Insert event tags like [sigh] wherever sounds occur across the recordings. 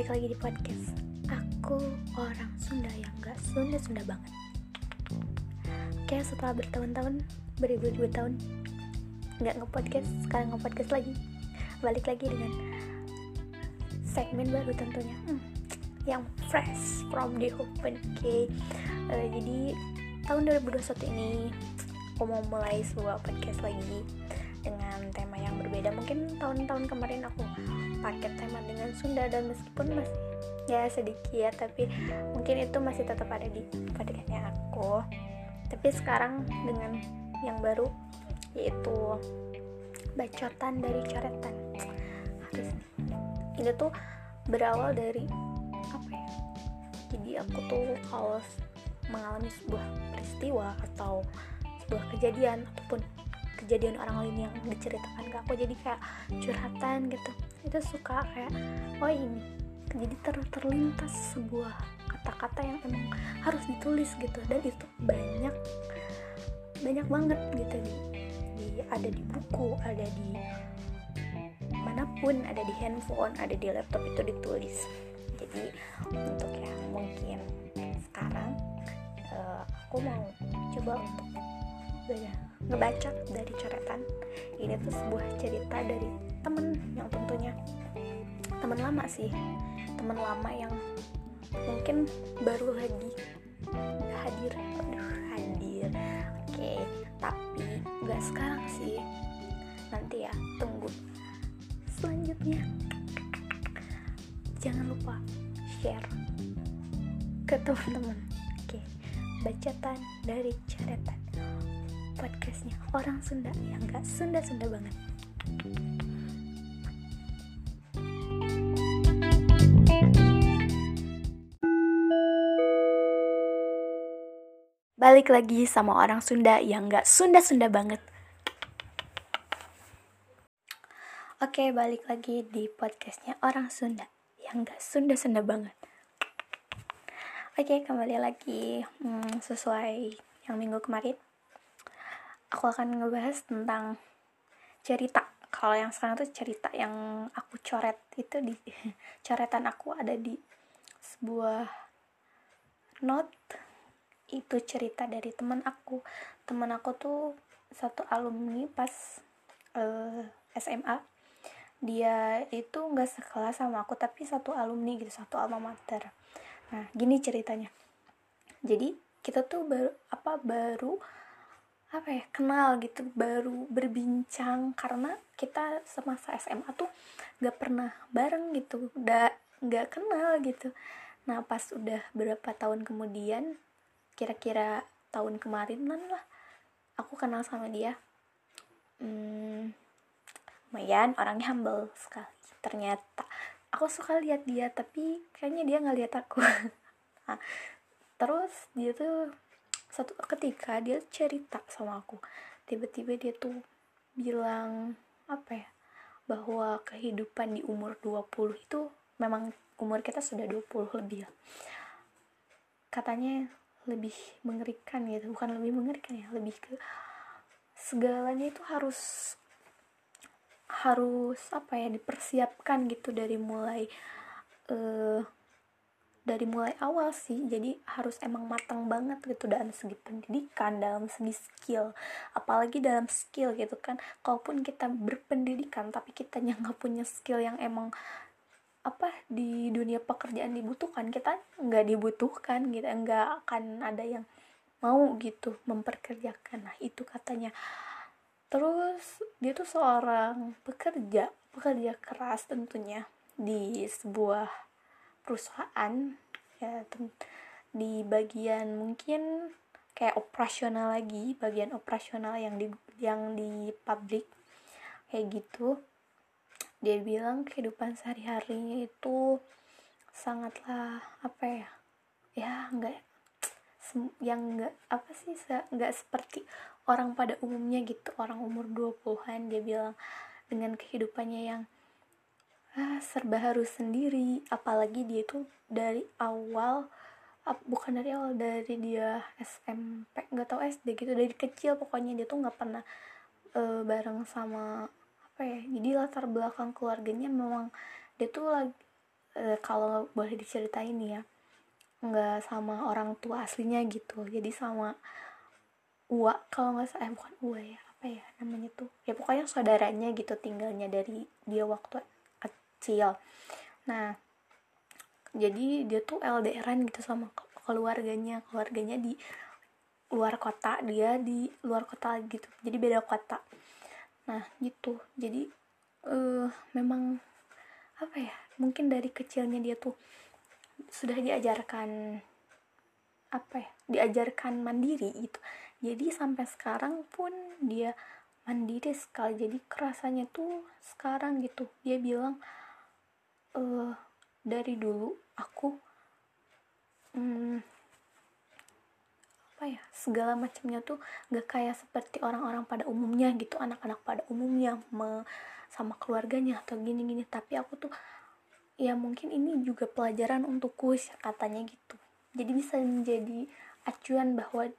balik lagi di podcast. Aku orang Sunda yang gak Sunda-Sunda banget. Kayak setelah bertahun-tahun, beribu-ribu tahun Gak nge-podcast, sekarang nge-podcast lagi. Balik lagi dengan segmen baru tentunya. Hmm, Yang fresh from the open okay. uh, Jadi tahun 2021 ini Aku mau mulai sebuah podcast lagi dengan tema yang berbeda. Mungkin tahun-tahun kemarin aku pakai tema dengan Sunda dan meskipun masih ya sedikit tapi mungkin itu masih tetap ada di podcastnya aku. Tapi sekarang dengan yang baru yaitu bacotan dari coretan. Harus ini tuh berawal dari apa ya jadi aku tuh kalau mengalami sebuah peristiwa atau sebuah kejadian ataupun kejadian orang lain yang diceritakan ke aku. Jadi kayak curhatan gitu itu suka kayak oh ini jadi ter terlintas sebuah kata-kata yang emang harus ditulis gitu. Dan itu banyak banyak banget gitu. Di, di ada di buku ada di mana pun ada di handphone ada di laptop itu ditulis. Jadi untuk yang mungkin sekarang uh, aku mau coba untuk belajar ngebaca dari coretan. Ini tuh sebuah cerita dari temen yang tentunya. Teman lama sih. Teman lama yang mungkin baru lagi hadir. Aduh hadir. Oke tapi nggak sekarang sih. Nanti ya tunggu selanjutnya. Jangan lupa share ke teman-teman. Oke bacaan dari coretan podcastnya orang Sunda yang gak Sunda-Sunda banget Balik lagi sama orang Sunda yang gak Sunda-Sunda banget. Oke balik lagi di podcastnya orang Sunda yang gak Sunda-Sunda banget. Oke kembali lagi hmm, sesuai yang minggu kemarin. Aku akan ngebahas tentang cerita. Kalau yang sekarang tuh cerita yang aku coret itu di [laughs] coretan aku ada di sebuah note itu cerita dari teman aku. Teman aku tuh satu alumni pas uh, eh, SMA dia itu nggak sekelas sama aku tapi satu alumni gitu satu alma mater. Nah gini ceritanya. Jadi kita tuh baru apa baru apa ya kenal gitu baru berbincang. Karena kita semasa SMA tuh gak pernah bareng gitu udah gak kenal gitu. Nah pas udah berapa tahun kemudian kira-kira tahun kemarin lah. Aku kenal sama dia. Hmm, lumayan orangnya humble sekali. Ternyata aku suka lihat dia tapi kayaknya dia nggak lihat aku. [laughs] Nah, terus dia tuh satu ketika dia cerita sama aku tiba-tiba dia tuh bilang apa ya bahwa kehidupan di umur 20 itu memang umur kita sudah 20 lebih ya katanya lebih mengerikan gitu. Bukan lebih mengerikan ya lebih ke segalanya itu harus harus apa ya dipersiapkan gitu dari mulai uh, dari mulai awal sih. Jadi harus emang matang banget gitu dalam segi pendidikan dalam segi skill. Apalagi dalam skill gitu kan. Kalaupun kita berpendidikan tapi kita [laughs] nggak punya skill yang emang apa di dunia pekerjaan dibutuhkan. Kita nggak dibutuhkan gitu nggak akan ada yang mau gitu memperkerjakan. Nah itu katanya. Terus dia tuh seorang pekerja pekerja keras tentunya di sebuah perusahaan. Ya di bagian mungkin kayak operasional lagi bagian operasional yang di yang di publik kayak gitu dia bilang kehidupan sehari-harinya itu sangatlah apa ya ya enggak yang enggak apa sih enggak seperti orang pada umumnya gitu orang umur 20-an dia bilang dengan kehidupannya yang ah, serba harus sendiri. Apalagi dia itu dari awal bukan dari awal dari dia SMP nggak tahu SD gitu dari kecil pokoknya dia tuh nggak pernah uh, bareng sama apa ya jadi latar belakang keluarganya memang dia tuh lagi uh, kalau boleh diceritain ya nggak sama orang tua aslinya gitu. Jadi sama Uwa kalau nggak salah eh, bukan Uwa ya apa ya namanya tuh. Ya pokoknya saudaranya gitu tinggalnya dari dia waktu kecil. Nah jadi dia tuh LDRan gitu sama keluarganya. Keluarganya di luar kota dia di luar kota gitu. Jadi beda kota nah gitu. Jadi uh, memang apa ya mungkin dari kecilnya dia tuh sudah diajarkan apa ya diajarkan mandiri gitu. Jadi sampai sekarang pun dia mandiri sekali. Jadi kerasanya tuh sekarang gitu. Dia bilang uh, dari dulu aku hmm, apa ya segala macamnya tuh gak kayak seperti orang-orang pada umumnya gitu anak-anak pada umumnya sama keluarganya atau gini-gini. Tapi aku tuh ya mungkin ini juga pelajaran untukku katanya gitu. Jadi bisa menjadi acuan bahwa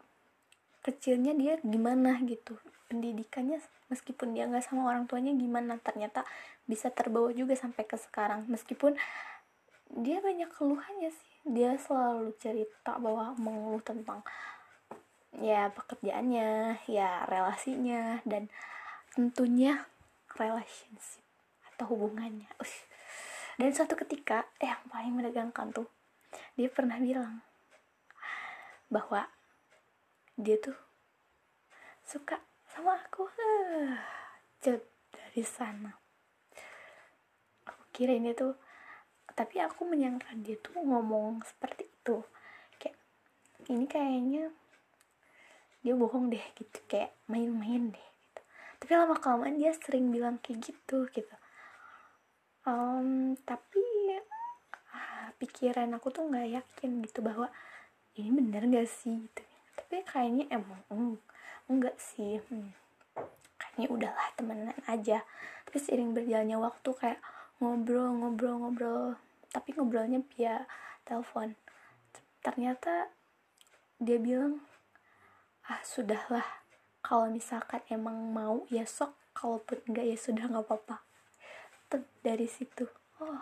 kecilnya dia gimana gitu. Pendidikannya meskipun dia nggak sama orang tuanya gimana ternyata bisa terbawa juga sampai ke sekarang. Meskipun dia banyak keluhannya sih. Dia selalu cerita bahwa mengeluh tentang ya pekerjaannya ya relasinya dan tentunya relationship atau hubungannya. Ush. Dan suatu ketika eh, yang paling menegangkan tuh dia pernah bilang bahwa dia tuh suka sama aku. Uh, dari sana. Aku kira ini tuh tapi aku menyangka dia tuh ngomong seperti itu. Kayak ini kayaknya dia bohong deh gitu kayak main-main deh gitu. Tapi lama kelamaan dia sering bilang kayak gitu gitu. Um, tapi ah, pikiran aku tuh nggak yakin gitu bahwa ini bener gak sih gitu. Tapi kayaknya emang eng, enggak sih hmm. kayaknya udahlah temenan aja. Terus seiring berjalannya waktu kayak ngobrol ngobrol ngobrol tapi ngobrolnya via telepon. Ternyata dia bilang ah sudahlah. Kalau misalkan emang mau ya sok. Kalaupun enggak ya sudah nggak apa-apa. Dari situ. Oh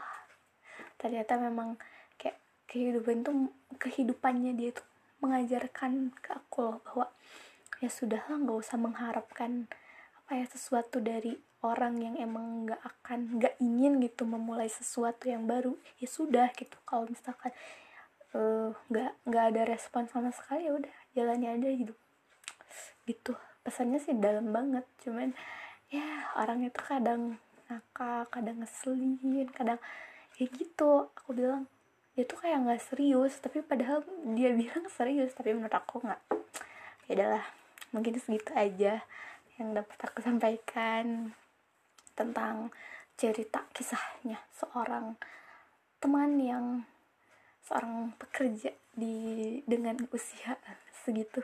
ternyata memang kayak kehidupan itu kehidupannya dia tuh mengajarkan ke aku loh bahwa ya sudahlah nggak usah mengharapkan apa ya sesuatu dari orang yang emang nggak akan nggak ingin gitu memulai sesuatu yang baru. Ya sudah gitu. Kalau misalkan eh, nggak uh, nggak ada respon sama sekali ya udah jalannya aja gitu gitu. Pesannya sih dalam banget cuman ya orang itu kadang nakal kadang ngeselin kadang kayak gitu. Aku bilang dia tuh kayak nggak serius tapi padahal dia bilang serius tapi menurut aku nggak. Ya adalah mungkin segitu aja yang dapat aku sampaikan tentang cerita kisahnya seorang teman yang seorang pekerja di dengan usia segitu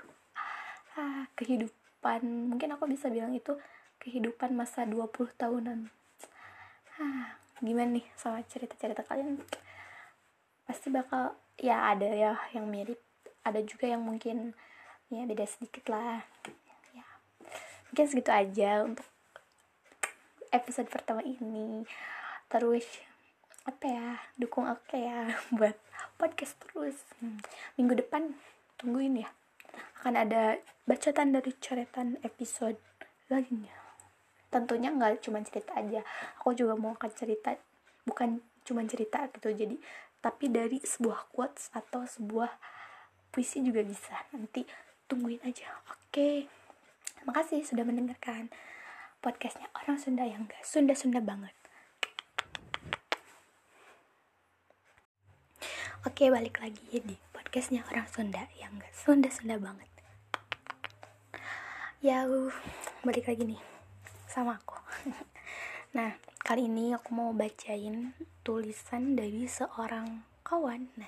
ah, kehidupan. Mungkin aku bisa bilang itu kehidupan masa 20 tahunan. Hah, gimana nih sama cerita-cerita kalian? Pasti bakal ya ada ya yang mirip. Ada juga yang mungkin ya beda sedikit lah. Ya. Mungkin segitu aja untuk episode pertama ini. Terus apa ya dukung aku ya [laughs] buat podcast terus. Hmm. minggu depan tungguin ya akan ada bacaan dari coretan episode lainnya. Tentunya nggak cuma cerita aja. Aku juga mau akan cerita bukan cuma cerita gitu. Jadi tapi dari sebuah quotes atau sebuah puisi juga bisa. Nanti tungguin aja. Oke. Makasih sudah mendengarkan podcastnya orang Sunda yang gak Sunda-Sunda banget. Oke balik lagi di podcastnya orang Sunda. Yang gak Sunda-Sunda banget. Ya balik lagi nih sama aku. [laughs] Nah kali ini aku mau bacain tulisan dari seorang kawan. Nah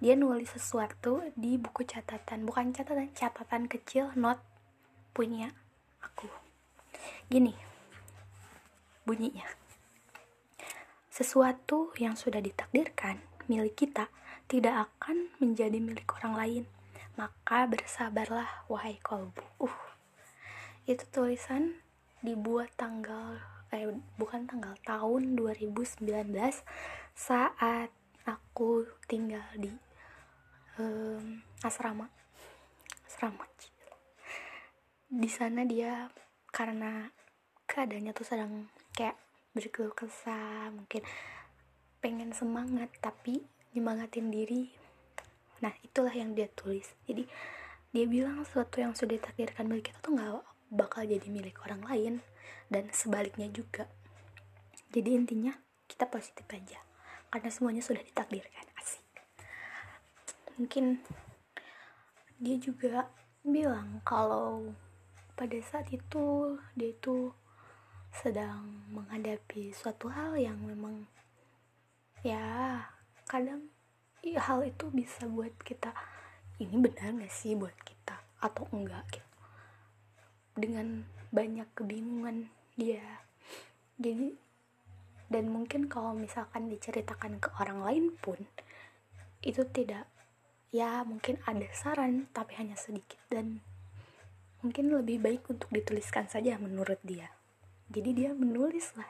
dia nulis sesuatu di buku catatan. Bukan catatan catatan kecil not punya aku. Gini bunyinya. Sesuatu yang sudah ditakdirkan milik kita tidak akan menjadi milik orang lain. Maka bersabarlah wahai kolbu uh itu tulisan dibuat tanggal eh bukan tanggal tahun 2019 saat aku tinggal di um, asrama. Asrama di sana dia karena keadaannya tuh sedang kayak berkeluh kesah mungkin pengen semangat tapi nyemangatin diri. Nah itulah yang dia tulis. Jadi dia bilang sesuatu yang sudah ditakdirkan milik kita tuh nggak bakal jadi milik orang lain dan sebaliknya juga. Jadi intinya kita positif aja karena semuanya sudah ditakdirkan. Asik. Mungkin dia juga bilang kalau pada saat itu dia itu sedang menghadapi suatu hal yang memang ya kadang hal itu bisa buat kita ini benar gak sih buat kita? Atau enggak gitu. Dengan banyak kebingungan dia. Jadi dan mungkin kalau misalkan diceritakan ke orang lain pun itu tidak ya mungkin ada saran tapi hanya sedikit. Dan mungkin lebih baik untuk dituliskan saja menurut dia. Jadi dia menulis lah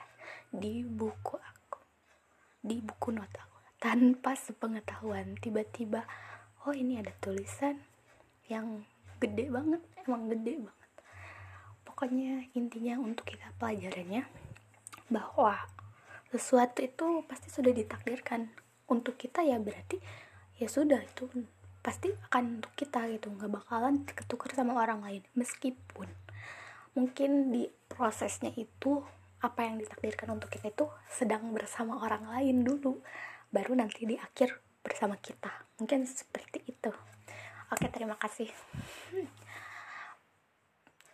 di buku di buku not aku tanpa sepengetahuan. Tiba-tiba oh ini ada tulisan yang gede banget emang gede banget. Pokoknya intinya untuk kita pelajarannya bahwa sesuatu itu pasti sudah ditakdirkan. Untuk kita ya berarti ya sudah itu pasti akan untuk kita gitu. Nggak bakalan ketukar sama orang lain. Meskipun mungkin di prosesnya itu apa yang ditakdirkan untuk kita itu sedang bersama orang lain dulu baru nanti di akhir bersama kita. Mungkin seperti itu. Oke terima kasih. Hmm.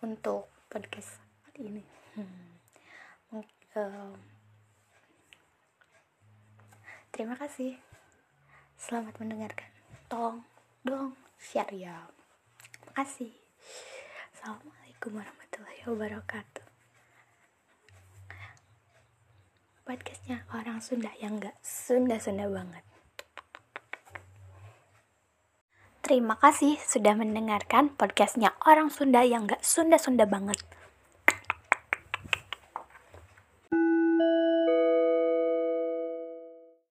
untuk podcast kali ini. Hmm. uh, terima kasih. Selamat mendengarkan. Tolong dong share ya. Makasih assalamualaikum warahmatullahi wabarakatuh podcastnya orang Sunda yang gak Sunda-Sunda banget Terima kasih sudah mendengarkan podcastnya orang Sunda yang gak Sunda-Sunda banget.